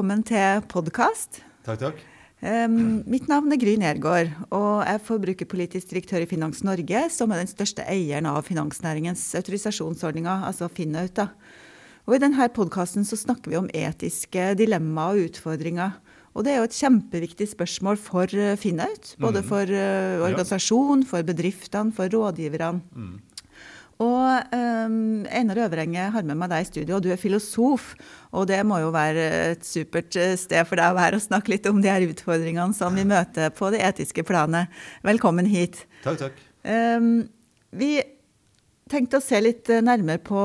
Velkommen til podkast. Takk, takk. Um, mitt navn er Gry Nergård, og jeg er forbrukerpolitisk direktør i Finans Norge, som er den største eieren av finansnæringens autorisasjonsordninger, altså Finnaut. da. Og I denne podkasten snakker vi om etiske dilemmaer og utfordringer. Og det er jo et kjempeviktig spørsmål for eh, Finnaut. Både for uh, organisasjonen, for bedriftene, for rådgiverne. Mm. Og um, Einar Øvrenge har med meg deg i studio, og du er filosof. Og det må jo være et supert eh, sted for deg å være og snakke litt om de her utfordringene som vi møter på det etiske planet. Velkommen hit. Takk, takk. Um, vi tenkte å se litt eh, nærmere på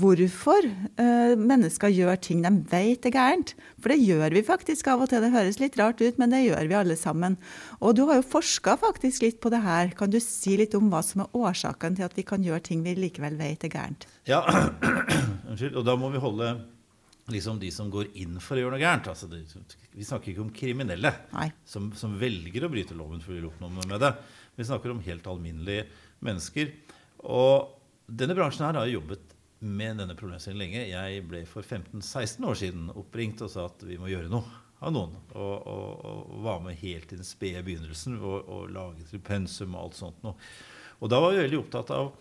hvorfor uh, mennesker gjør ting de vet er gærent. For det gjør vi faktisk av og til. Det høres litt rart ut, men det gjør vi alle sammen. Og du har jo forska faktisk litt på det her. Kan du si litt om hva som er årsaken til at vi kan gjøre ting vi likevel vet er gærent? Ja, unnskyld. Og da må vi holde liksom de som går inn for å gjøre noe gærent. Altså det, vi snakker ikke om kriminelle som, som, velger å bryte loven for å gjøre noe med det. Vi snakker om helt alminnelige mennesker. Og denne bransjen her har jobbet med denne problemstillingen lenge. Jeg ble for 15-16 år siden oppringt og sa at vi må gjøre noe av noen. Og, og, og var med helt i den spede begynnelsen og, og laget til pensum og alt sånt noe. Og da var vi veldig opptatt av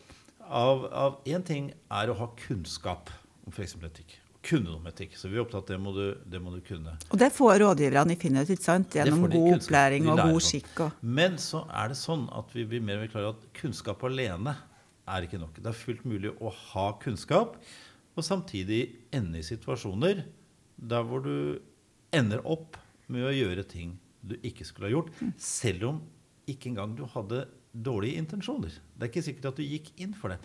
av én ting er å ha kunnskap om f.eks. etikk. Kunne noe om etikk. Så vi er opptatt det må du, det må du kunne. Og det får rådgiverne i Finnet ikke sant? gjennom god opplæring og god skikk. Og... Men så er det sånn at vi blir mer og mer klare at kunnskap alene er ikke nok. Det er fullt mulig å ha kunnskap og samtidig ende i situasjoner der hvor du ender opp med å gjøre ting du ikke skulle ha gjort, selv om ikke engang du hadde dårlige intensjoner. Det er ikke sikkert at du gikk inn for det.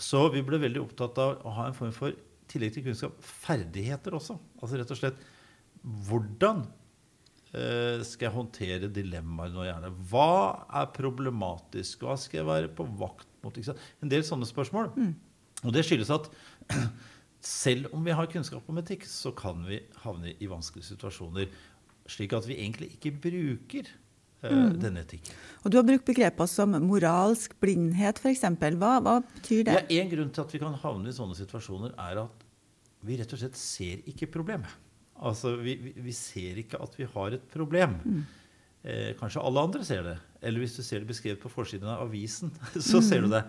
Så vi ble veldig opptatt av å ha en form for tillegg til kunnskap ferdigheter også. Altså rett og slett hvordan eh, skal jeg håndtere dilemmaer nå gjerne? Hva er problematisk? Hva skal jeg være på vakt mot? En del sånne spørsmål. Mm. Og det skyldes at selv om vi har kunnskap om etikk, så kan vi havne i vanskelige situasjoner slik at vi egentlig ikke bruker uh, mm. denne etikken. Og Du har brukt begreper som moralsk blindhet, f.eks. Hva, hva betyr det? Ja, en grunn til at vi kan havne i sånne situasjoner, er at vi rett og slett ser ikke problemet. Altså, vi, vi, vi ser ikke at vi har et problem. Mm. Eh, kanskje alle andre ser det. Eller hvis du ser det beskrevet på forsiden av avisen, så mm. ser du det.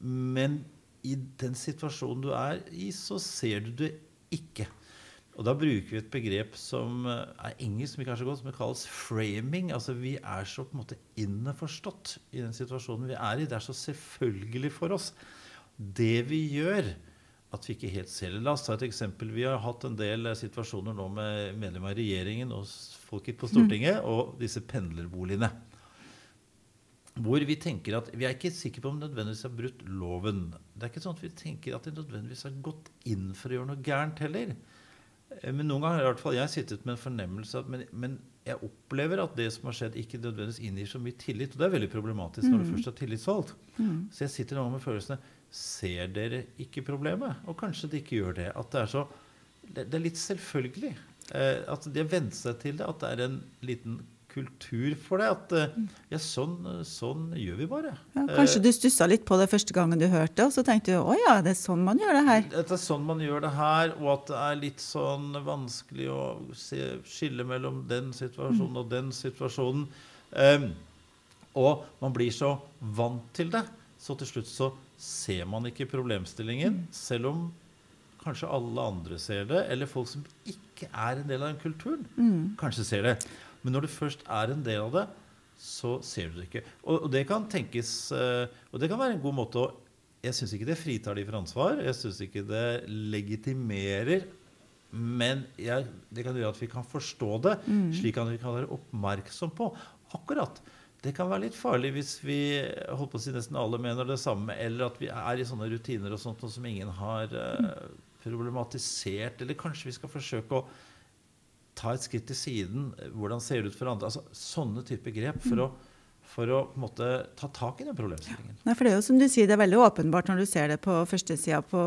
Men i den situasjonen du er i, så ser du det ikke. Og da bruker vi et begrep som eh, er engelsk, som ikke er så godt, som kalles framing. Altså Vi er så på en måte innforstått i den situasjonen vi er i. Det er så selvfølgelig for oss. Det vi gjør, at vi ikke helt ser det. La oss ta et eksempel. Vi har hatt en del eh, situasjoner nå med medlemmer av regjeringen og folket på Stortinget mm. og disse pendlerboligene. Hvor vi tenker at Vi er ikke sikre på om de nødvendigvis har brutt loven. Det er ikke sånn at vi tenker at de nødvendigvis har gått inn for å gjøre noe gærent heller. Eh, men noen ganger har i hvert fall jeg sittet med en fornemmelse at men, men, jeg opplever at det som har skjedd, ikke nødvendigvis inngir så mye tillit. Og det er veldig problematisk når du mm. først er tillitsvalgt. Mm. Så jeg sitter nå med følelsene Ser dere ikke problemet? Og kanskje de ikke gjør det. At det er så Det, det er litt selvfølgelig. Eh, at de har vent seg til det. At det er en liten kultur for det. At eh, ja, sånn, sånn gjør vi bare. Ja, kanskje du stussa litt på det første gangen du hørte, og så tenkte du å ja, det er sånn man gjør det her. Det er sånn man gjør det her, og at det er litt sånn vanskelig å se, skille mellom den situasjonen og den situasjonen. Um, og man blir så vant til det, så til slutt så ser man ikke problemstillingen, mm. selv om kanskje alle andre ser det, eller folk som ikke er en del av den kulturen, mm. kanskje ser det. Men når du først er en del av det, så ser du det ikke. Og, og det kan tenkes uh, Og det kan være en god måte å Jeg syns ikke det fritar de for ansvar. Jeg syns ikke det legitimerer. Men jeg, det kan gjøre at vi kan forstå det, mm. slik at vi kan være oppmerksom på akkurat. Det kan være litt farlig hvis vi holdt på å si nesten alle mener det samme, eller at vi er i sånne rutiner og sånt som ingen har uh, problematisert. Eller kanskje vi skal forsøke å ta et skritt til siden. Hvordan ser det ut for andre? Altså, sånne type grep for å for å på en måte ta tak i den problemstillingen. Nei, for det er jo som du sier, det er veldig åpenbart når du ser det på førstesida på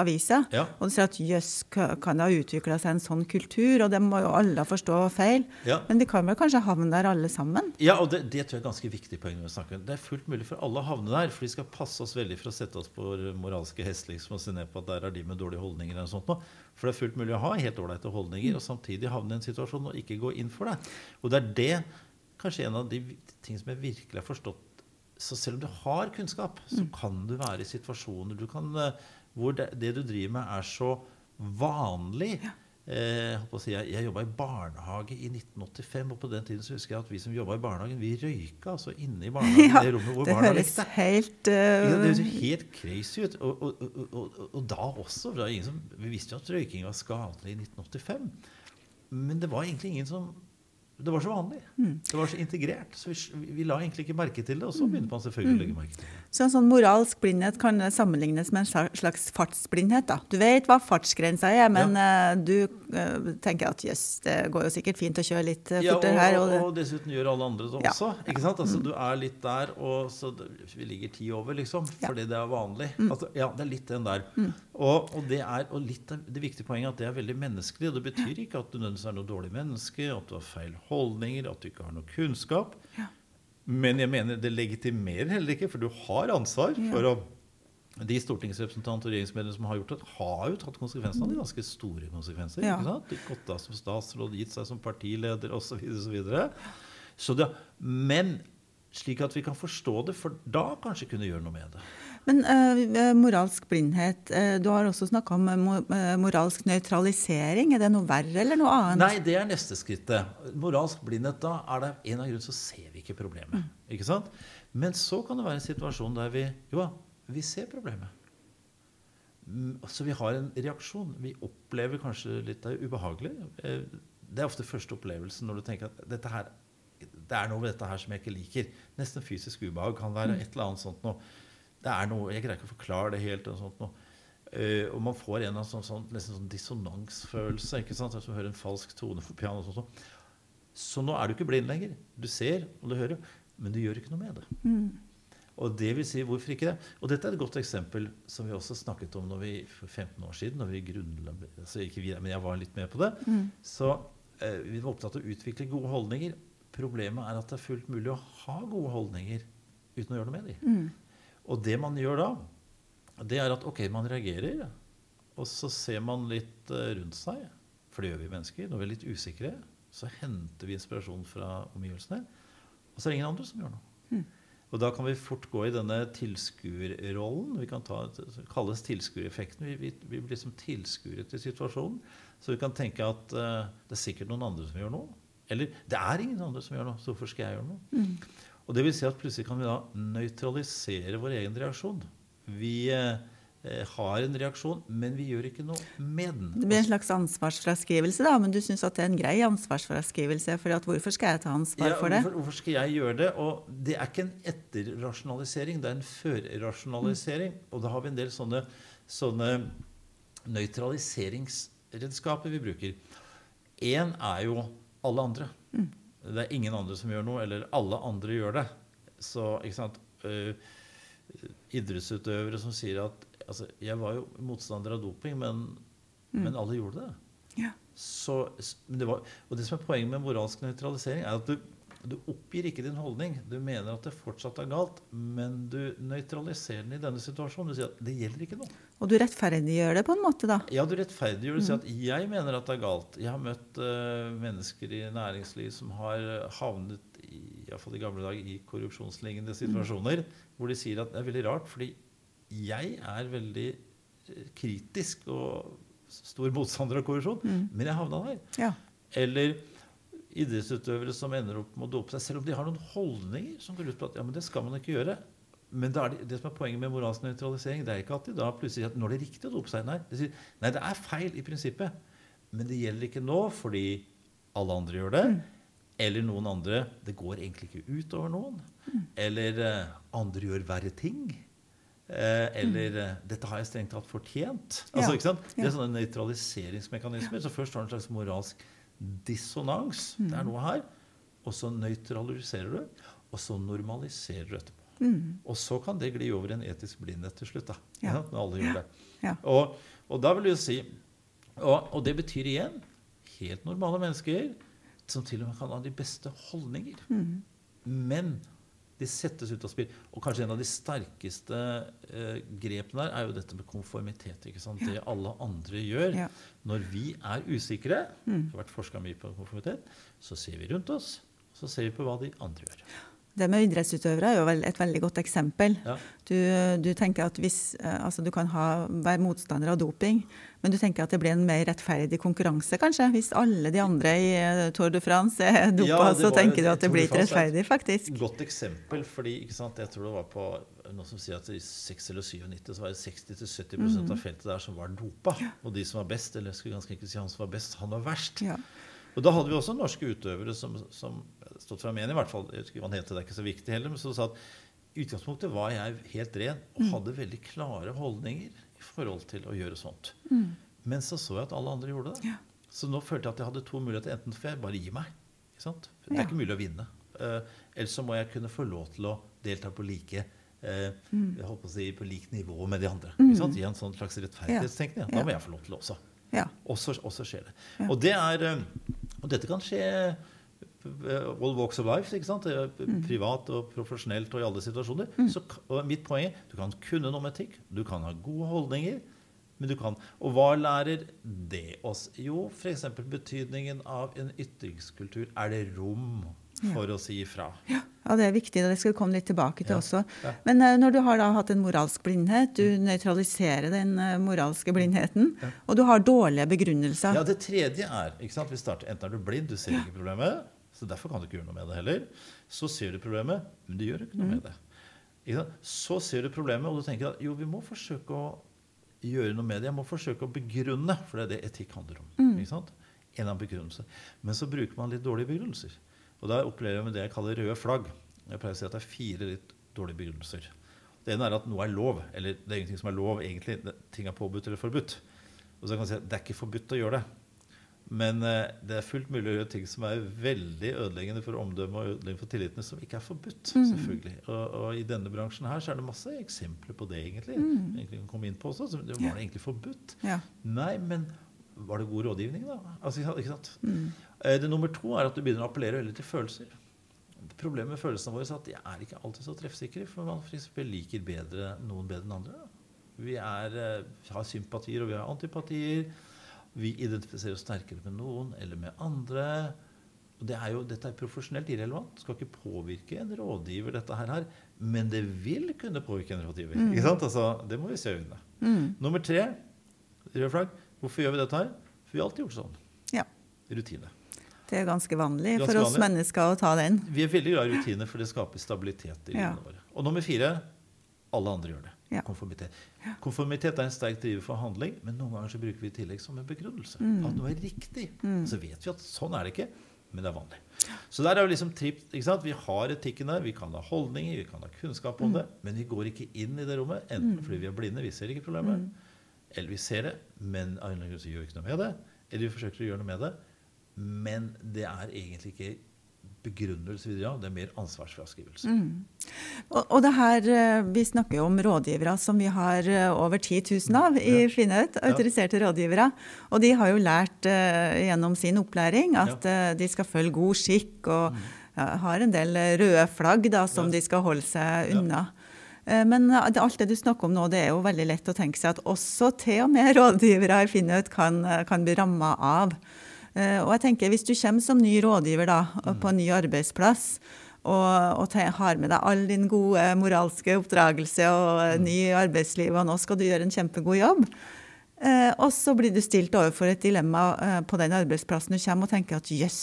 avisa. Ja. Og du ser at jøss, kan det ha utvikla seg en sånn kultur? Og det må jo alle forstå feil. Ja. Men de kan vel kanskje havne der alle sammen? Ja, og det, det tror jeg er ganske viktig poeng. når vi snakker om. Det er fullt mulig for alle å havne der, for de skal passe oss veldig for å sette oss på vår moralske hest liksom, og se ned på at der er de med dårlige holdninger. eller sånt nå. For det er fullt mulig å ha helt ålreite holdninger og samtidig havne i en situasjon og ikke gå inn for det. Og det er det kanskje en av de ting som jeg virkelig har forstått Så selv om du har kunnskap, så kan du være i situasjoner du kan, eh, hvor det, det du driver med, er så vanlig. Eh, jeg si, jeg jeg jobba i barnehage i 1985, og på den tiden så husker jeg at vi som jobba i barnehagen, vi røyka altså inne i barnehagen. Ja, det rommet hvor det barna lekte. helt Ja, uh, det høres helt crazy ut. Og, og, og, og, da også. som, vi visste jo at røyking var skadelig i 1985. Men det var egentlig ingen som Det var så vanlig. Det var så integrert. Så vi, vi la egentlig ikke merke til det. Og så begynte man selvfølgelig å legge merke til det. Så en sånn moralsk blindhet kan sammenlignes med en slags fartsblindhet. da. Du vet hva fartsgrensa er, men eh, du uh, tenker at jøss, det går jo sikkert fint å kjøre litt eh, Ja, og, fortere her. og, Og dessuten gjør alle andre det Ja. også. ikke sant? Altså, Du er litt der, og så vi ligger ti over, liksom. Ja. Mm. Fordi det er vanlig. Altså, ja, det er litt den der. Og, og det er og litt det viktige poenget er at det er veldig menneskelig. Og det betyr ikke at du nødvendigvis er noe dårlig menneske, at du har feil holdninger, at du ikke har noe kunnskap. Ja. Men jeg mener det legitimerer heller ikke, for du har ansvar for å de stortingsrepresentanter og regjeringsmedlemmer som har gjort det, har jo tatt konsekvensene av det. Ganske store konsekvenser. Ja. ikke sant? De Gått av som statsråd, gitt seg som partileder osv. Så, videre, så, videre. så det, men slik at vi kan forstå det, for da kanskje kunne gjøre noe med det. Men uh, moralsk blindhet, Uh, du har også snakka om mo moralsk nøytralisering. Er det noe verre eller noe annet? Nei, det er neste skrittet. Moralsk blindhet, da er det en av grunnene så ser vi ikke problemet. Ikke sant? Men så kan det være en situasjon der vi jo, vi ser problemet. Mm, Så vi har en reaksjon. Vi opplever kanskje litt det er ubehagelig. Eh, Det er ofte første opplevelsen når du tenker at dette her, det er noe ved dette her som jeg ikke liker. Nesten fysisk ubehag kan være et eller annet sånt noe. Det er noe, Jeg greier ikke å forklare det helt. og sånt noe. Uh, og man får en sånn, sånn, sånn dissonansfølelse. ikke sant? Som du hører en falsk tone for piano. og sånt. Så nå er du ikke blind lenger. Du ser og du hører, men du gjør ikke noe med det. Og det vil si, hvorfor ikke det? Og dette er et godt eksempel som vi også snakket om når vi, for 15 år siden. når vi grunnla, altså ikke vi, men jeg var litt med på det. Så uh, vi var opptatt av å utvikle gode holdninger. Problemet er at det er fullt mulig å ha gode holdninger uten å gjøre noe med dem. Og det man gjør da, det er at ok, man reagerer, og så ser man litt eh, rundt seg. For det gjør vi mennesker. Når vi er litt usikre, så henter vi inspirasjon fra omgivelsene. Og så er det ingen andre som gjør noe. Og da kan vi fort gå i denne tilskuerrollen. Vi kan ta, det kalles tilskuereffekten. Vi, vi, vi blir liksom tilskuere til situasjonen. Så vi kan tenke at uh, det er sikkert noen andre som gjør noe. Eller det er ingen andre som gjør noe, så hvorfor skal jeg gjøre noe? Og det vil si at plutselig kan vi da nøytralisere vår egen reaksjon. Vi eh, har en reaksjon, men vi gjør ikke noe med den. Det blir en slags ansvarsfraskrivelse, da, men du syns at det er en grei ansvarsfraskrivelse? For at hvorfor skal jeg ta ansvar Ja, for det? Hvorfor, hvorfor skal jeg gjøre det? Og det er ikke en etterrasjonalisering, det er en førrasjonalisering. Og da har vi en del sånne, sånne nøytraliseringsredskaper vi bruker. Én er jo alle andre. Det er ingen andre som gjør noe, eller alle andre gjør det. Så, ikke sant uh, Idrettsutøvere som sier at altså, Jeg var jo motstander av doping, men, men alle gjorde det. Ja. Så, men det var, og det som er poenget med moralsk nøytralisering, er at du, du oppgir ikke din holdning. Du mener at det fortsatt er galt, men du nøytraliserer den i denne situasjonen. Du sier at det gjelder ikke noe. Og du rettferdiggjør det på en måte, da? Ja, du rettferdiggjør det. Du sier at jeg mener at det er galt. Jeg har møtt uh, mennesker i næringsliv som har havnet i, i hvert fall i gamle dager, i korrupsjonslignende situasjoner, hvor de sier at det er veldig rart, fordi jeg er veldig eh, kritisk og stor motstander av korrupsjon, men jeg havna der. Ja. Eller idrettsutøvere som ender opp med å dope seg, selv om de har noen holdninger som går ut på at ja, men det skal man ikke gjøre. Men det, er det, det som er poenget med moralsk nøytralisering, det er ikke at de da plutselig sier at når det er riktig å dope seg. Nei, det, sier, nei, det er feil i prinsippet. Men det gjelder ikke nå fordi alle andre gjør det. Eller noen andre Det går egentlig ikke ut over noen. Eller eh, andre gjør verre ting. Eh, eller mm. 'Dette har jeg strengt tatt fortjent'. Altså, Ja. ikke sant? Det er sånne nøytraliseringsmekanismer. Så først har du en slags moralsk dissonans. Det er noe her. Og så nøytraliserer du. Og så normaliserer du etterpå. Mm. Og så kan det gli over en etisk blindhet til slutt. da, Ja. ja. når alle gjør det. Ja. Og, og da vil jeg si og, og det betyr igjen helt normale mennesker som til og med kan ha de beste holdninger. Mm. Men de settes ut av spill. Og kanskje en av de sterkeste eh, grepene der er jo dette med konformitet. ikke sant? Det alle andre gjør. Ja. Når vi er usikre, Mm. det har vært forska mye på konformitet, så ser vi rundt oss, så ser vi på hva de andre gjør. Det med idrettsutøvere er jo et veldig godt eksempel. Ja. Du, du tenker at hvis, eh, altså du kan ha, være motstander av doping, men du tenker at det blir en mer rettferdig konkurranse, kanskje? Hvis alle de andre i eh, Tour de France er dopa, Ja, så tenker du at det blir ikke er rettferdig, faktisk. Godt eksempel, fordi ikke sant, jeg tror det var på noen som sier at i 6 eller 97 så var det 60-70 Mm. av feltet der som var dopa. Og de som var best, eller jeg skulle ganske enkelt si han som var best, han var verst. Ja. Og da hadde vi også norske utøvere som, som stått fram igjen, i hvert fall. Jeg husker han heter det er ikke så viktig heller. Men som sa at i utgangspunktet var jeg helt ren og Mm. hadde veldig klare holdninger i forhold til å gjøre sånt. Mm. Men så så jeg at alle andre gjorde det. Ja. Så nå følte jeg at jeg hadde to muligheter. Enten får jeg bare gi meg. Det Ja. er ikke mulig å vinne. Uh, eller så må jeg kunne få lov til å delta på like uh, Mm. jeg håper å si på lik nivå med de andre. Ikke sant? I en sånn slags rettferdighetstenkning. Da må jeg få lov til det også. Ja. Og så, og så skjer det. Ja. Og, det er, eh, og dette kan skje eh, all walks of life. ikke sant? Er Mm. Privat og profesjonelt og i alle situasjoner. Så, og mitt poeng er du kan kunne noe om etikk, du kan ha gode holdninger. Men du kan, Og hva lærer det oss? Jo, f.eks. betydningen av en ytringskultur. Er det rom for å si ifra? Ja, det er viktig, og det skal vi komme litt tilbake til Ja. også. Ja. Men uh, når du har da hatt en moralsk blindhet, du nøytraliserer den uh, moralske blindheten, Ja. og du har dårlige begrunnelser. Ja, Det tredje er ikke sant? Vi starter, Enten er du blind, du ser ikke problemet, så derfor kan du ikke gjøre noe med det heller. Så ser du problemet, men du gjør ikke noe med det. Så ser du problemet, og du tenker at jo, vi må forsøke å gjøre noe med det. Jeg må forsøke å begrunne, for det er det etikk handler om. Ikke sant? En av begrunnelse. Men så bruker man litt dårlige begrunnelser. Og da opplever jeg med det jeg kaller røde flagg. Jeg pleier å si at det er fire litt dårlige begrunnelser. Det ene er at noe er lov. Eller det er ingenting som er lov, egentlig. Ting er påbudt eller forbudt. Og så kan man si at det er ikke forbudt å gjøre det. Men eh, det er fullt mulig å gjøre ting som er veldig ødeleggende for omdømmet og ødeleggende for tilliten, som ikke er forbudt. selvfølgelig. Og, og i denne bransjen her så er det masse eksempler på det, egentlig. egentlig kan komme inn på også. Så det var det egentlig forbudt? Ja. Nei, men var det god rådgivning, da? Altså, ikke sant? Mm. Eh, Det nummer to er at du begynner å appellere veldig til følelser. Problemet med følelsene våre er at de er ikke alltid så treffsikre. For man for liker bedre, noen bedre enn andre. Vi er, vi har sympatier, og vi har antipatier. Vi identifiserer oss sterkere med noen eller med andre. Og det er jo, dette er profesjonelt irrelevant. Det skal ikke påvirke en rådgiver, dette her, her. Men det vil kunne påvirke en rådgiver. Ikke sant? Altså, det må vi se i øynene. Mm. Nummer tre, rød flagg. Hvorfor gjør vi dette her? For vi har alltid gjort sånn. ja. Rutine. Det er ganske vanlig Ganske for oss vanlig. mennesker å ta den. Vi er veldig glad i rutiner, for det skaper stabilitet i Ja. livene våre. Og nummer fire alle andre gjør det. Ja. Konformitet. Konformitet er en sterk driver for handling, men noen ganger så bruker vi i tillegg som en begrunnelse. Mm. At noe er riktig. Så vet vi at sånn er det ikke, men det er vanlig. Så der er jo liksom tripp, ikke sant? Vi har etikken der, vi kan ha holdninger, vi kan ha kunnskap Mm. om det, men vi går ikke inn i det rommet, enten fordi vi er blinde, vi ser ikke problemet, Mm. Eller vi ser det, men av en eller gjør vi ikke noe med det, eller vi forsøker å gjøre noe med det, men det er egentlig ikke begrunnelse videre, det er mer ansvarsfraskrivelse. Mm. Og, og det her, eh, Vi snakker jo om rådgivere som vi har eh, over 10 000 av i Ja. Finnaut. Autoriserte rådgivere. Og de har jo lært uh, gjennom sin opplæring at eh, de skal følge god skikk og ja, har en del røde flagg da, som Mm. Ja. de skal holde seg Ja. unna. Eh, Men eh, alt det du snakker om nå, det er jo veldig lett å tenke seg at også til og med rådgivere i Finnaut kan, eh, kan bli ramma av. Og jeg tenker, Hvis du kommer som ny rådgiver da, på en ny arbeidsplass og, og te, har med deg all din gode moralske oppdragelse og eh, ny arbeidsliv, og nå skal du gjøre en kjempegod jobb, eh, og så blir du stilt overfor et dilemma eh, på den arbeidsplassen du kommer og tenker at jøss,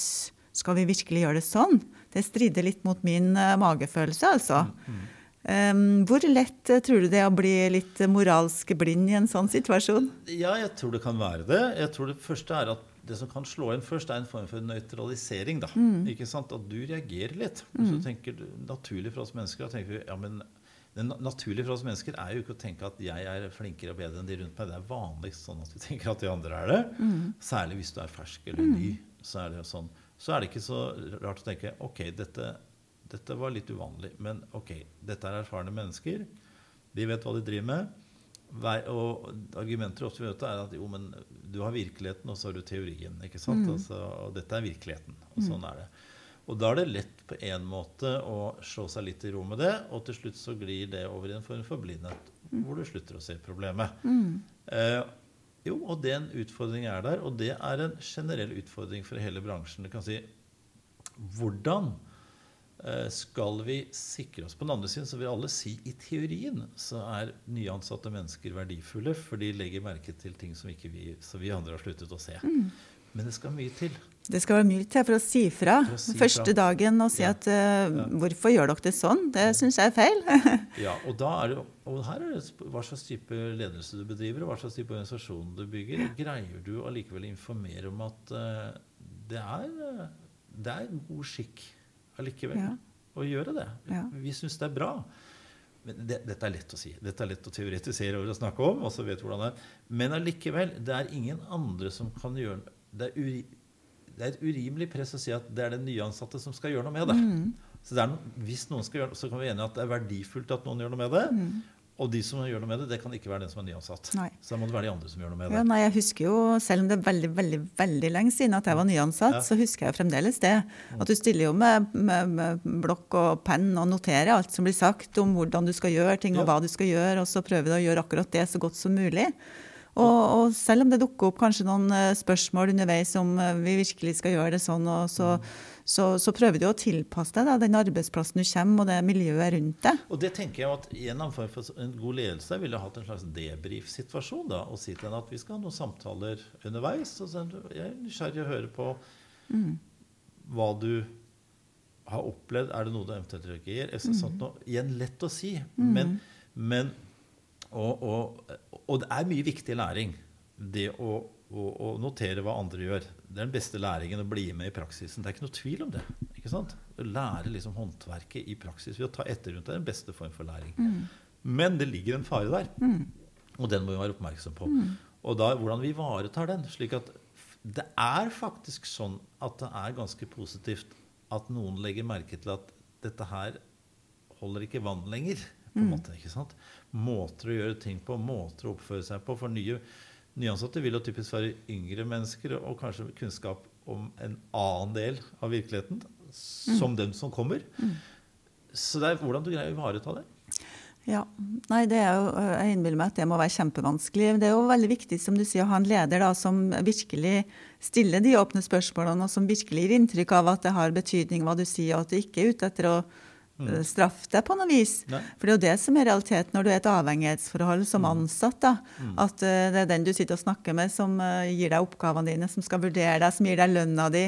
skal vi virkelig gjøre det sånn? Det strider litt mot min eh, magefølelse, altså. Um, hvor lett eh, tror du det er å bli litt moralsk blind i en sånn situasjon? Ja, jeg tror det kan være det. Jeg tror det første er at det som kan slå inn først, er en form for nøytralisering. da. Ikke sant? At du reagerer litt. Og så tenker du naturlig for oss mennesker tenker vi, ja, men det naturlige for oss mennesker er jo ikke å tenke at jeg er flinkere og bedre enn de rundt meg. Det er vanligst sånn at vi tenker at de andre er det. Særlig hvis du er fersk eller ny. Så er det jo sånn. Så er det ikke så rart å tenke ok, dette, dette var litt uvanlig. Men ok, dette er erfarne mennesker. De vet hva de driver med. Og argumenter ofte vi møter, er at jo, men du har virkeligheten, og så har du teorien. ikke sant? Mm. Altså, og dette er virkeligheten. Og sånn er det. Og da er det lett på en måte å slå seg litt i ro med det, og til slutt så glir det over i en form for blindhet, hvor du slutter å se problemet. Eh, jo, og den utfordringen er der, og det er en generell utfordring for hele bransjen. Du kan si hvordan skal vi sikre oss På den andre siden så vil alle si i teorien så er nyansatte mennesker verdifulle, for de legger merke til ting som vi, som vi andre har sluttet å se. Men det skal mye til. Det skal være mye til for å si fra å si første fra. dagen og si Ja. at uh, Ja. hvorfor gjør dere det sånn? Det syns jeg er feil. Ja, og, da er det, og her er det hva slags type ledelse du bedriver, og hva slags type organisasjon du bygger. Greier du allikevel å informere om at uh, det, er, eh, det er god skikk allikevel Ja. å gjøre det? Ja. Vi syns det er bra. Men det, dette er lett å si. Dette er lett å teoretisere over og snakke om. og så vet hvordan det er. Men allikevel, det er ingen andre som kan gjøre det. Er uri, det er et urimelig press å si at det er den nyansatte som skal gjøre noe med det. Mm. Så det no, hvis noen skal gjøre, så kan vi være enige at det er verdifullt at noen gjør noe med det. Mm. Og de som gjør noe med det, det kan ikke være den som er nyansatt. Nei. Så da må det være de andre som gjør noe med Ja, det. nei, jeg husker jo, Selv om det er veldig veldig, veldig lenge siden at jeg var nyansatt, Ja. så husker jeg fremdeles det. At du stiller jo med, med, med blokk og penn og noterer alt som blir sagt om hvordan du skal gjøre ting, og Ja. hva du skal gjøre, og så prøver du å gjøre akkurat det så godt som mulig. Og, og selv om det dukker opp kanskje noen eh, spørsmål underveis om eh, vi virkelig skal gjøre det sånn, og så, så, så prøver du å tilpasse deg da, den arbeidsplassen du kommer, og det miljøet rundt deg. Og det tenker jeg at en god ledelse ville hatt en slags debrief-situasjon. da, Og si til henne at vi skal ha noen samtaler underveis. og så Jeg er nysgjerrig å høre på hva du har opplevd. Er det noe du eventuelt reagerer? Sånt noe. Igjen lett å si. Men, men og, og, og det er mye viktig læring. Det å, å, og notere hva andre gjør. Det er den beste læringen å bli med i praksisen. Det er ikke noe tvil om det. ikke sant? Å lære liksom håndverket i praksis ved å ta etter rundt er den beste form for læring. Men det ligger en fare der, og den må vi være oppmerksom på. Og da hvordan vi ivaretar den. slik at det er faktisk sånn at det er ganske positivt at noen legger merke til at dette her holder ikke vann lenger. på en måte, ikke sant? Måter å gjøre ting på, måter å oppføre seg på. For nye nyansatte vil jo typisk være yngre mennesker og kanskje kunnskap om en annen del av virkeligheten, som den som kommer. Så det er hvordan du greier å ivareta det. Ja, nei, det er jo, Jeg innbiller meg at det må være kjempevanskelig. Det er jo veldig viktig som du sier, å ha en leder da, som virkelig stiller de åpne spørsmålene, og som virkelig gir inntrykk av at det har betydning hva du sier, og at du ikke er ute etter å eh, straffe deg på noe vis. Nei. For det er jo det som er realiteten når du er et avhengighetsforhold som ansatt. da, At uh, det er den du sitter og snakker med, som uh, gir deg oppgavene dine, som skal vurdere deg, som gir deg lønna di.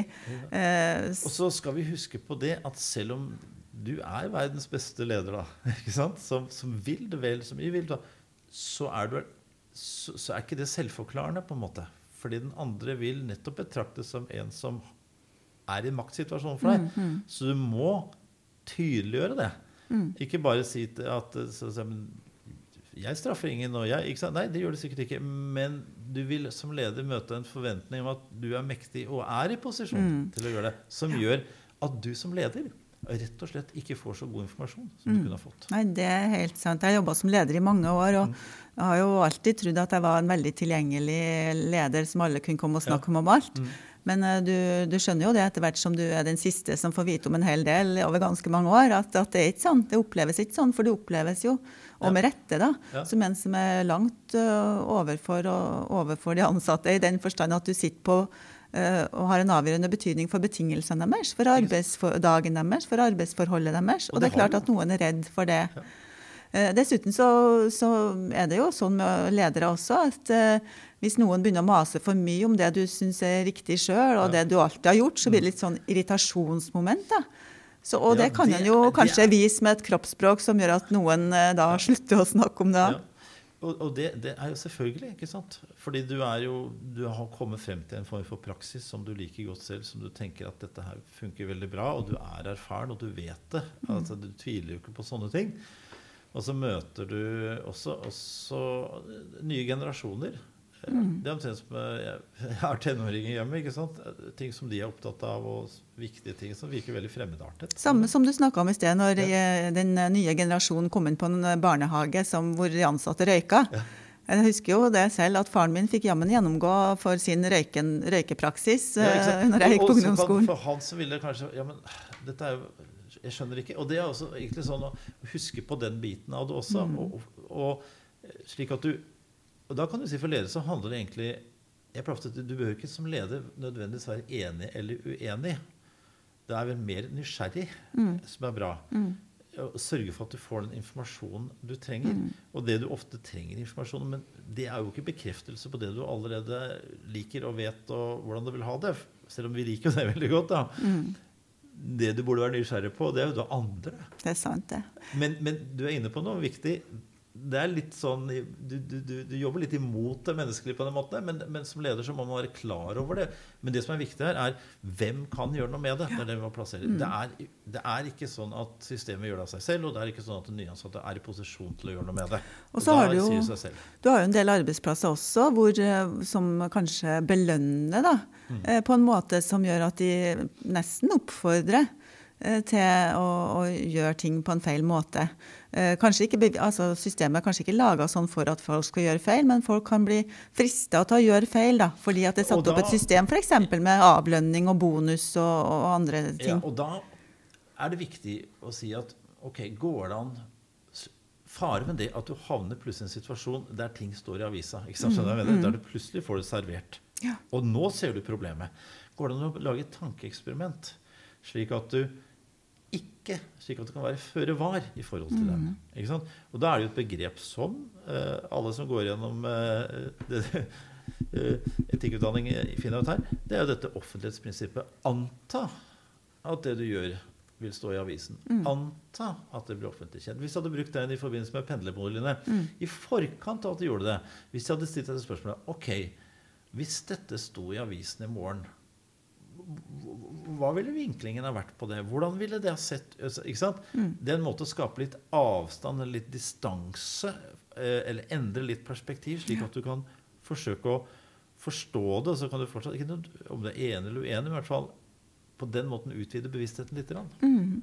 Uh, Og så skal vi huske på det at selv om du er verdens beste leder, da, ikke sant? Som, som vil det vel, som vi vil, da, så er, du, så, så er ikke det selvforklarende, på en måte. Fordi den andre vil nettopp betraktes som en som er i en maktsituasjon for deg. Så du må tydeliggjøre det. Ikke bare si at så, så, jeg straffer ingen, og jeg ikke sant? Nei, det gjør du sikkert ikke. Men du vil som leder møte en forventning om at du er mektig og er i posisjon til å gjøre det. Som gjør at du som leder rett og slett ikke får så god informasjon som du kunne ha fått. Nei, det er helt sant. Jeg har jobba som leder i mange år, og jeg har jo alltid trodd at jeg var en veldig tilgjengelig leder som alle kunne komme og snakke om om alt. Men eh, du, du skjønner jo det etter hvert som du er den siste som får vite om en hel del over ganske mange år, at, at det er ikke sånn. Det oppleves ikke sånn, for det oppleves jo, og med rette, da, Ja. som en som er langt øh, overfor, og, overfor de ansatte, i den forstand at du sitter på øh, og har en avgjørende betydning for betingelsene deres, for arbeidsdagen deres, for arbeidsforholdet deres. Og det er klart at noen er redd for det. Eh, Dessuten så, så er det jo sånn med ledere også at eh, hvis noen begynner å mase for mye om det du syns er riktig sjøl, og det du alltid har gjort, så blir det litt sånn irritasjonsmoment. da. Så, og Ja, det kan en jo kanskje er- vise med et kroppsspråk som gjør at noen eh, da slutter å snakke om det. Ja. Og, og det, det er jo selvfølgelig, ikke sant? Fordi du er jo Du har kommet frem til en form for praksis som du liker godt selv, som du tenker at dette her funker veldig bra, og du er erfaren, og du vet det. Altså, du tviler jo ikke på sånne ting. Og så møter du også, også nye generasjoner Det er omtrent som eh, jeg, jeg har tenåringer hjemme. ikke sant? Ting som de er opptatt av, og viktige ting som virker veldig fremmedartet. Samme som du snakka om i sted, når ja. den nye generasjonen kom inn på en barnehage som, hvor de ansatte røyka. Ja. Jeg husker jo det selv, at faren min fikk jammen gjennomgå for sin røyken, røykepraksis Ja, eh, når jeg gikk på ungdomsskolen. For han som ville kanskje Ja, men dette er jo Jeg skjønner ikke. Og det er også egentlig sånn å huske på den biten av det også. Mm. Og, og, og slik at du Og da kan du si for ledere så handler det egentlig jeg pleier at Du behøver ikke som leder nødvendigvis være enig eller uenig. Det er vel mer nysgjerrig Mm. som er bra. Å Sørge for at du får den informasjonen du trenger. Mm. Og det du ofte trenger informasjon. Men det er jo ikke bekreftelse på det du allerede liker og vet, og hvordan du vil ha det. Selv om vi liker det veldig godt. da. Det du burde være nysgjerrig på, det er jo da andre. Det er sant, det. Men, men du er inne på noe viktig. Det er litt sånn, du, du, du, jobber litt imot det menneskelige på en måte, men, men som leder så må man være klar over det. Men det som er viktig her, er hvem kan gjøre noe med det? Det er det vi må plassere. Det, er, det er ikke sånn at systemet gjør det av seg selv, og det er ikke sånn at den nyansatte er i posisjon til å gjøre noe med det. Og så har du jo-. Du har jo en del arbeidsplasser også hvor, eh, som kanskje belønner da, Mm. eh, på en måte som gjør at de nesten oppfordrer eh, til å, å gjøre ting på en feil måte. Eh, Kanskje ikke, altså systemet er kanskje ikke laga sånn for at folk skal gjøre feil, men folk kan bli frista til å gjøre feil da, fordi at det er satt satt opp et system f.eks. med avlønning og bonus og, og andre Ja, ting. og da er det viktig å si at ok, går det an Fare med det at du havner plutselig i en situasjon der ting står i avisa. ikke sant? Mm, mener? Der du plutselig får det servert. Ja. Og nå ser du problemet. Går det an å lage et tankeeksperiment slik at du ikke slik at det kan være føre var i forhold til dem. Ikke? Og da er det jo et begrep som uh, alle som går gjennom uh, det, uh, etikkutdanning finner ut her, det er jo dette offentlighetsprinsippet. Anta at det du gjør, vil stå i avisen. Anta at det blir offentlig kjent. Hvis du hadde brukt den i forbindelse med pendlerboligene i forkant av at du gjorde det Hvis jeg hadde stilt deg spørsmålet Ok, hvis dette sto i avisen i morgen hva ville vinklingen ha vært på det? Hvordan ville det ha sett altså, ikke sant? Det er en måte å skape litt avstand eller litt distanse, eh, eller endre litt perspektiv, slik at du kan forsøke å forstå det. Så kan du fortsatt, ikke om det er enig eller uenig, men i hvert fall på den måten utvide bevisstheten litt. Mm.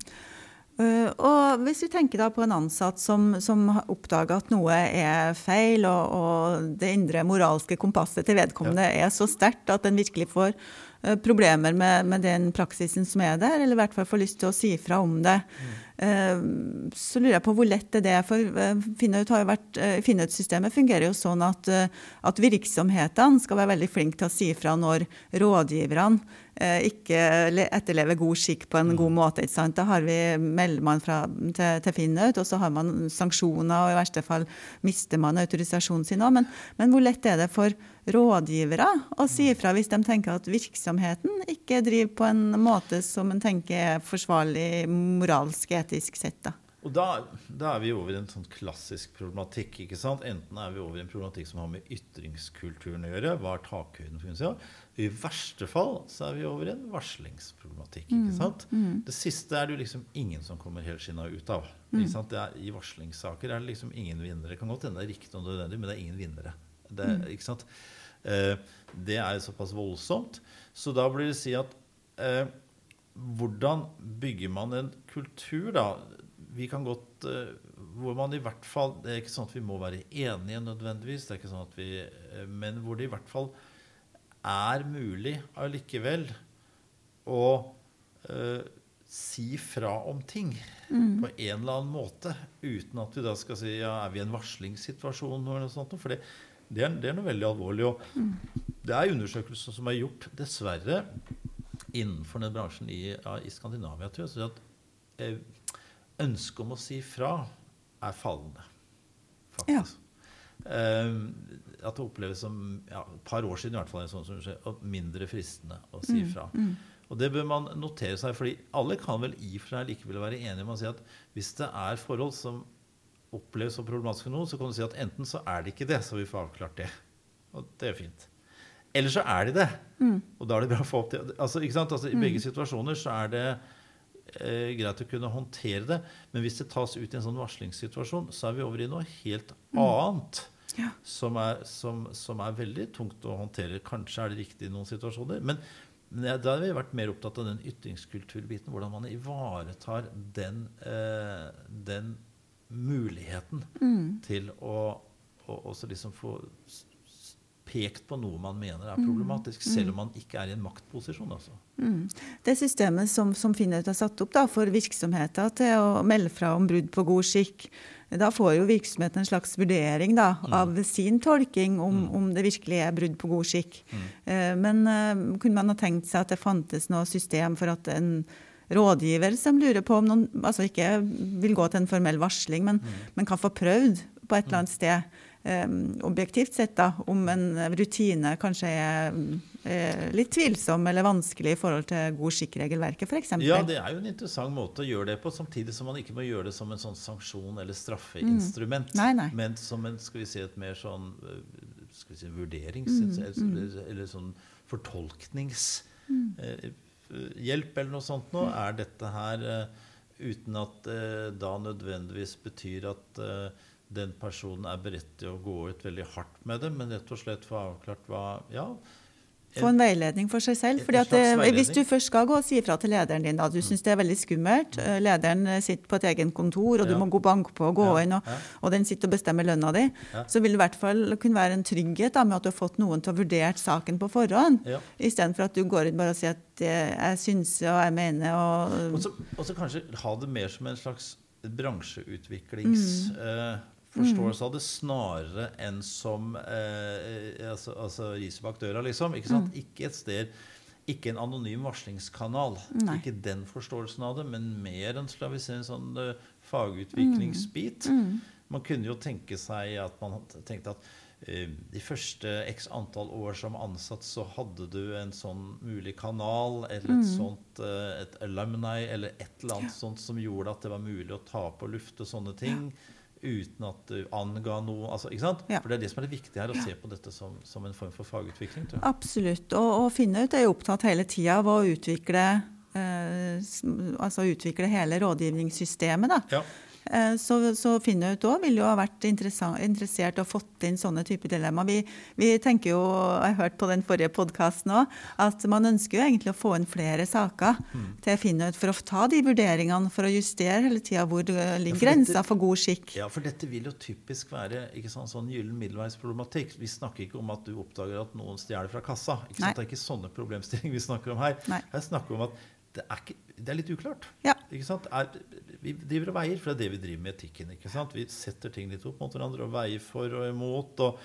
Uh, og hvis vi tenker da på en ansatt som, som oppdager at noe er feil, og, og det indre moralske kompasset til vedkommende er så sterkt at den virkelig får problemer med, med den praksisen som er der, eller i hvert fall får lyst til å si fra om det, Mm. så lurer jeg på hvor lett det er. For uh, Finnaut-systemet fungerer jo sånn at, at virksomhetene skal være veldig flinke til å si fra når rådgiverne ikke etterlever god skikk på en god måte. Ikke sant? Da har vi melder man fra, til, til Finnaut, og så har man sanksjoner, og i verste fall mister man autorisasjonen sin òg. Men, men hvor lett er det for rådgivere å si ifra hvis de tenker at virksomheten ikke driver på en måte som en tenker er forsvarlig moralsk, etisk sett? da? Og da, da er vi over i en sånn klassisk problematikk. ikke sant? Enten er vi over i en problematikk som har med ytringskulturen å gjøre. Hva er takhøyden for? I verste fall så er vi over i en varslingsproblematikk. ikke sant? Det siste er det jo liksom ingen som kommer helskinna ut av. ikke sant? Det er, I varslingssaker er det liksom ingen vinnere. Det kan godt hende det er riktig og nødvendig, men det er ingen vinnere. Det, ikke sant? Eh, det er såpass voldsomt. Så da blir det å si at eh, hvordan bygger man en kultur, da? Vi kan godt eh, Hvor man i hvert fall Det er ikke sånn at vi må være enige nødvendigvis, det er ikke sånn at vi, eh, men hvor det i hvert fall er mulig allikevel å eh, si fra om ting på en eller annen måte, uten at vi da skal si ja, er vi i en varslingssituasjon eller noe sånt. For det, det, er, det er noe veldig alvorlig. Og det er undersøkelser som er gjort, dessverre, innenfor den bransjen i, ja, i Skandinavia, tror jeg, så at eh, ønsket om å si fra er fallende, faktisk. Eh, at det oppleves som ja, et par år siden i hvert fall, en sånn som skjer, mindre fristende å si fra. Og det bør man notere seg, fordi alle kan vel i og for seg likevel være enige om å si at hvis det er forhold som oppleves som problematiske nå, så kan du si at enten så er det ikke det, så vi får avklart det. Og det er fint. Eller så er de det. Og da er det bra å få opp det. Altså? Altså, I begge situasjoner så er det eh, greit å kunne håndtere det. Men hvis det tas ut i en sånn varslingssituasjon, så er vi over i noe helt annet. Ja. som, er, som, som er veldig tungt å håndtere. Kanskje er det riktig i noen situasjoner. Men, men jeg, da har vi vært mer opptatt av den ytringskulturbiten. Hvordan man ivaretar den, eh, den muligheten til å, å også liksom få pekt på noe man mener er problematisk, selv om man ikke er i en maktposisjon. Altså. Mm. Det systemet som, som Finnaut har satt opp da, for virksomheter til å melde fra om brudd på god skikk, da får jo virksomheten en slags vurdering da, av sin tolking om, om det virkelig er brudd på god skikk. Eh, men uh, kunne man ha tenkt seg at det fantes noe system for at en rådgiver som lurer på om noen altså ikke vil gå til en formell varsling, men, men kan få prøvd på et eller annet sted, objektivt sett, da, om en rutine kanskje er eh, litt tvilsom eller vanskelig i forhold til god skikk-regelverket, f.eks. Ja, det er jo en interessant måte å gjøre det på, samtidig som man ikke må gjøre det som en sånn sanksjon eller straffeinstrument, Nei, nei. men som en skal vi si, et mer sånn øh, skal vi si, vurderings... Eller, eller sånn fortolkningshjelp eller noe sånt noe. Er dette her uten at det da nødvendigvis betyr at øh, den personen er beredt til å gå ut veldig hardt med det, men rett og slett få avklart hva Ja, Få en veiledning for seg selv. Fordi at. Hvis du først skal gå og si ifra til lederen din, da du syns det er veldig skummelt, eh, lederen eh, sitter på et egen kontor, og du Ja. må gå banke på og gå Ja, inn, og, og den sitter og bestemmer lønna di, Ja. så vil det i hvert fall kunne være en trygghet da, med at du har fått noen til å vurdere saken på forhånd, Ja. istedenfor at du går inn bare og sier at jeg syns og jeg mener og Og så, kanskje ha det mer som en slags bransjeutviklings Mm. eh, forståelse av det, snarere enn som eh, eh, altså, altså riset bak døra, liksom. Ikke, sant? Mm. ikke et sted ikke en anonym varslingskanal. Nei. Ikke den forståelsen av det, men mer en, skal vi si, en sånn uh, fagutviklingsbit. Mm. Man kunne jo tenke seg at man tenkte at uh, de første x antall år som ansatt, så hadde du en sånn mulig kanal eller Mm. et sånt uh, et alumni eller et eller annet sånt som gjorde at det var mulig å ta på luft og sånne ting. Uten at du anga noe. Altså, ikke sant? Ja. For det er det som er det viktige her, å se på dette som, som en form for fagutvikling. Tror jeg. Absolutt. Og, og Finnaut er jo opptatt hele tida av å utvikle eh, altså utvikle hele rådgivningssystemet. da. Ja. Eh, Så, så Finnaut òg vil jo ha vært interessert og fått inn sånne typer dilemma. Vi, vi tenker jo, jeg har hørt på den forrige podkasten òg, at man ønsker jo egentlig å få inn flere saker Mm. til Finnaut for å ta de vurderingene, for å justere hele tida hvor det Ja, ligger for grensa for god skikk. Ja, for dette vil jo typisk være ikke sant, sånn gyllen middelveisproblematikk. Vi snakker ikke om at du oppdager at noen stjeler fra kassa. Ikke Nei. sant? Det er ikke sånne problemstillinger vi snakker om her. Nei. Her snakker vi om at det er, ikke, det er litt uklart. Ja. Er, vi driver og veier, for det er det vi driver med etikken. Vi setter ting litt opp mot hverandre og veier for og imot. og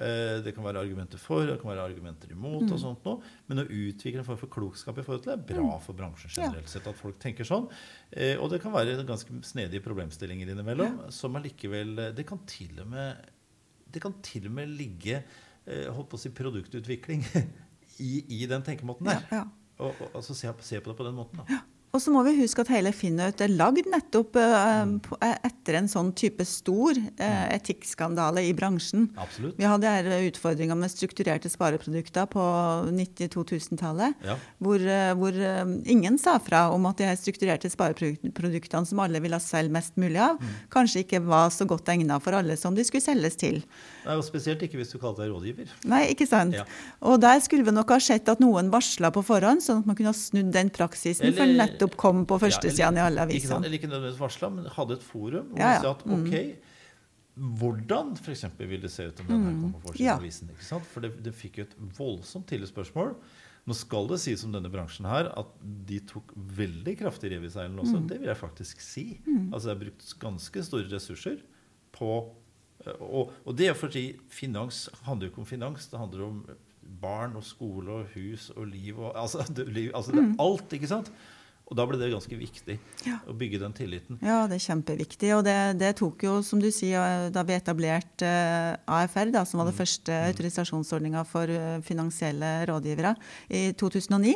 eh, Det kan være argumenter for det kan være argumenter imot. Mm. og sånt noe. Men å utvikle en form for klokskap i forhold til det er bra for bransjen Ja. generelt sett. At folk tenker sånn. Eh, og det kan være ganske snedige problemstillinger innimellom. som allikevel eh, Det kan til og med det kan til og med ligge eh, holdt på å si produktutvikling i, i den tenkemåten der. Ja, ja. Og, og, altså se, se på det på den måten. da. Og så må vi huske at hele Finnaut er lagd nettopp eh, Mm. eh, etter en sånn type stor eh, etikkskandale i bransjen. Absolutt. Vi hadde her utfordringer med strukturerte spareprodukter på 90-2000-tallet. Ja. Hvor, eh, hvor eh, ingen sa fra om at de her strukturerte spareproduktene som alle ville selge mest mulig av, Mm. kanskje ikke var så godt egnet for alle som de skulle selges til. Nei, og Spesielt ikke hvis du kalte deg rådgiver. Nei, ikke sant? Ja. Og der skulle vi nok ha sett at noen varsla på forhånd, sånn at man kunne ha snudd den praksisen Eller- før den nettopp kom på førstesida i alle Ikke, sant? avisene. eller ikke nødvendigvis varsla, men hadde et forum hvor Ja, ja. sa at ok, hvordan eksempel vil det se ut om den her kommer på forsiden Mm. Ja. av avisen? Ikke sant? For det, det fikk jo et voldsomt tidlig spørsmål. Nå skal det sies om denne bransjen her at de tok veldig kraftig rev i seilene Mm. også. Det vil jeg faktisk si. Altså Det er brukt ganske store ressurser på og, og det er fordi finans handler jo ikke om finans. Det handler om barn og skole og hus og liv og Altså, liv, altså er alt, ikke sant? Og da ble det ganske viktig Mm. Ja. å bygge den tilliten. Ja, det er kjempeviktig. Og det, det tok jo, som du sier, da vi etablerte eh, AFR, da, som var den første autorisasjonsordninga for eh, finansielle rådgivere, i 2009,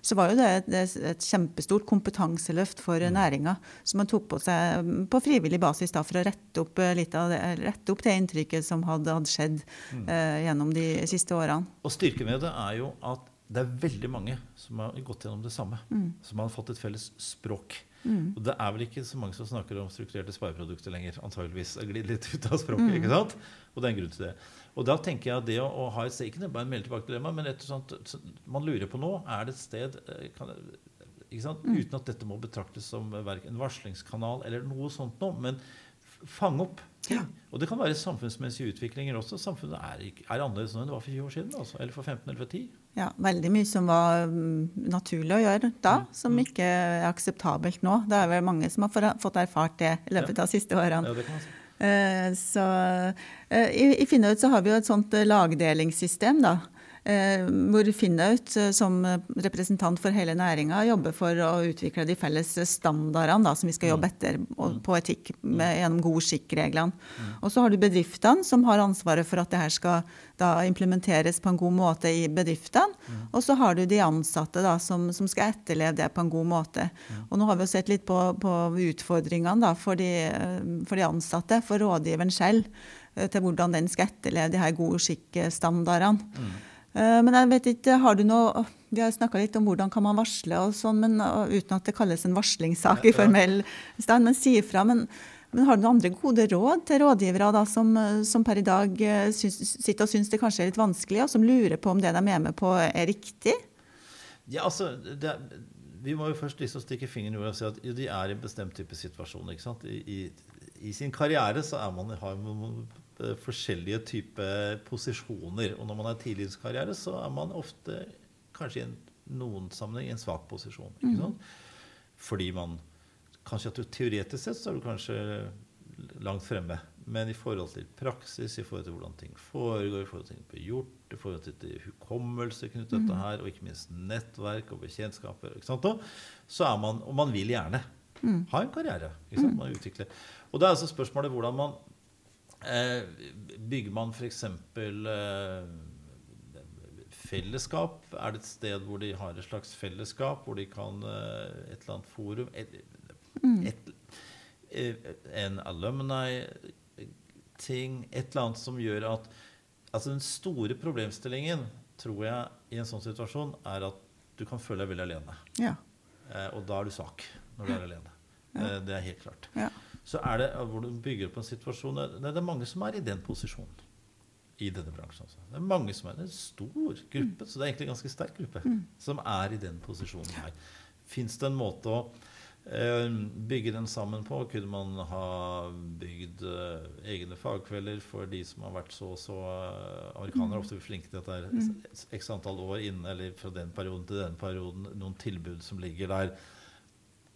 så var jo det et, et, et kjempestort kompetanseløft for mm. næringa, som man tok på seg mm, på frivillig basis da, for å rette opp, eh, litt av det, rette opp det inntrykket som hadde, hadde skjedd uh, gjennom de siste årene. Og styrken ved det er jo at det er veldig mange som har gått gjennom det samme. Mm. Som har fått et felles språk. Mm. Og det er vel ikke så mange som snakker om strukturerte spareprodukter lenger. antageligvis. Glidd litt ut av språket. Mm. ikke sant? Og det er en grunn til det. Og da tenker jeg at det å, å ha et sted Ikke bare en melde tilbake dilemma, men et sånt, så man lurer på nå Er det et sted eh, kan? Mm. Uten at dette må betraktes som en varslingskanal eller noe sånt noe. Men fange opp. Ja. Og det kan være samfunnsmessige utviklinger også. Samfunnet er, ikke, er annerledes nå enn det var for 20 år siden. Altså. Eller for 15 eller for 10. Ja, veldig mye som var mm, naturlig å gjøre da, Mm. som ikke er akseptabelt nå. Det er vel mange som har fått- erfart det i løpet av de siste årene. Ja, det kan man si. Eh, Så eh, i, i Finnaut så har vi jo et sånt eh, lagdelingssystem, da. Eh, Hvor Finnaut eh, som representant for hele næringa jobber for å utvikle de felles standardene da, som vi skal jobbe etter og, på etikk med, gjennom god skikk-reglene. Og så har du bedriftene som har ansvaret for at det her skal da implementeres på en god måte i bedriftene. Og så har du de ansatte da, som, som skal etterleve det på en god måte. Og nå har vi jo sett litt på, på utfordringene da, for, de, for de ansatte, for rådgiveren selv, eh, til hvordan den skal etterleve de her god skikk-standardene. Eh, Men jeg vet ikke, har du noe Vi har snakka litt om hvordan kan man varsle, og sånn, men uten at det kalles en varslingssak i formell stand. Men si ifra. Men, men har du noen andre gode råd til rådgivere da, som, eh, som per i dag eh, syns, sitter og syns det kanskje er litt vanskelig, og som lurer på om det de er med på, er riktig? Ja, altså, det, Vi må jo først liksom stikke fingeren i jorda og si at de er i en bestemt type situasjon. ikke sant? I, i, i sin karriere så er man, har man eh, forskjellige typer posisjoner. Og når man er tidlig i sin karriere, så er man ofte kanskje i en, noen sammenheng i en svak posisjon. ikke sant? Fordi man Kanskje at du teoretisk sett så er du kanskje langt fremme. Men i forhold til praksis, i forhold til hvordan ting foregår, i forhold til ting blir gjort, i forhold til hukommelse knyttet til dette her, og ikke minst nettverk og bekjentskaper, ikke sant? Så er man, og man vil gjerne ha en karriere. ikke sant? Man utvikler. Og det er altså spørsmålet hvordan man eh, Bygger man f.eks. Eh, fellesskap? Er det et sted hvor de har et slags fellesskap, hvor de kan eh, Et eller annet forum? Et, et, eh, en alumni-ting? Et eller annet som gjør at Altså Den store problemstillingen, tror jeg, i en sånn situasjon, er at du kan føle deg veldig alene. Ja. Eh, og da er du svak når du er alene. Ja. det er helt klart. ja. Så er det hvor du bygger opp en situasjon Det det er mange som er i den posisjonen i denne bransjen. Altså. Det er mange som er en stor gruppe, så det er egentlig en ganske sterk gruppe, som er i den posisjonen her. Fins det en måte å eh, bygge den sammen på? Kunne man ha bygd eh, egne fagkvelder for de som har vært så og så eh, Amerikanere er ofte flinke til at det er s- x antall år inne, eller fra den perioden til den perioden, noen tilbud som ligger der.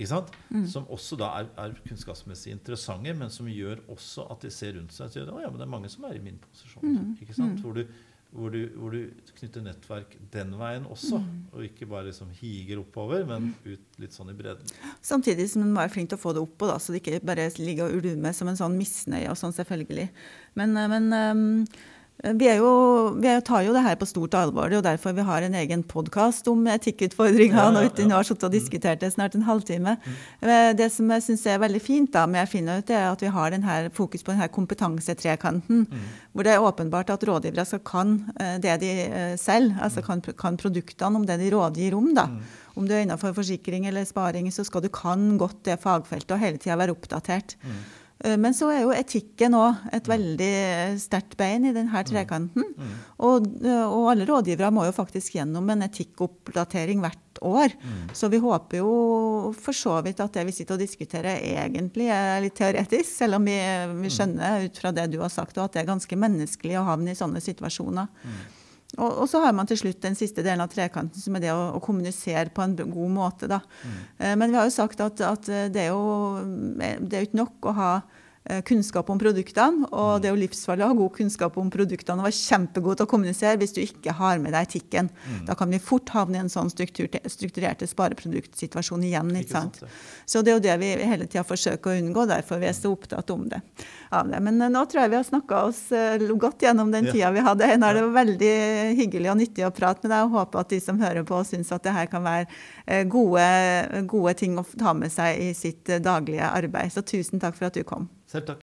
Sant? Som også da er, er kunnskapsmessig interessante, men som gjør også at de ser rundt seg og sier at ja, det er mange som er i min posisjon. Ikke sant? Hvor, du, hvor, du, hvor du knytter nettverk den veien også, og ikke bare liksom higer oppover, men ut litt sånn i bredden. Samtidig som man må være flink til å få det opp, da, så det ikke bare ligger og ulmer som en sånn misnøye og sånn, selvfølgelig. Men, eh, men eh, vi, er jo, vi tar jo det her på stort alvor. Det er jo derfor vi har en egen podkast om etikkutfordringer. Ja, ja, ja. nå har sittet og diskutert det snart en halvtime. Mm. Det som jeg syns er veldig fint da, med Finnaut, er at vi har den her fokus på denne kompetansetrekanten. Hvor det er åpenbart at rådgivere skal kan eh, det de eh, selv, altså kan, kan produktene om det de rådgir om. da. Om du er innenfor forsikring eller sparing, så skal du kan godt det fagfeltet og hele tida være oppdatert. Eh, Men så er jo etikken òg et veldig eh, sterkt bein i denne trekanten. Og, eh, og alle rådgivere må jo faktisk gjennom en etikkoppdatering hvert år. Så vi håper jo for så vidt at det vi sitter og diskuterer egentlig er litt teoretisk, selv om vi, vi skjønner ut fra det du har sagt, og at det er ganske menneskelig å havne i sånne situasjoner. Og, og så har man til slutt den siste delen av trekanten, som er det å, å kommunisere på en god måte. Da. Eh, Men vi har jo sagt at, at det er jo det er jo ikke nok å ha eh, kunnskap om produktene, og det er jo livsfarlig å ha god kunnskap om produktene og være kjempegod til å kommunisere hvis du ikke har med deg etikken. Da kan vi fort havne i en sånn struktur, strukturerte spareproduktsituasjon igjen. ikke sant? Så det er jo det vi hele tida forsøker å unngå, derfor vi er så opptatt om det. Av det. Men eh, nå tror jeg vi har snakka oss eh, godt gjennom den tida vi hadde. Nå er det veldig hyggelig og nyttig å prate med deg, og håper at de som hører på, syns at det her kan være eh, gode, gode ting å ta med seg i sitt eh, daglige arbeid. Så tusen takk for at du kom. Selv takk.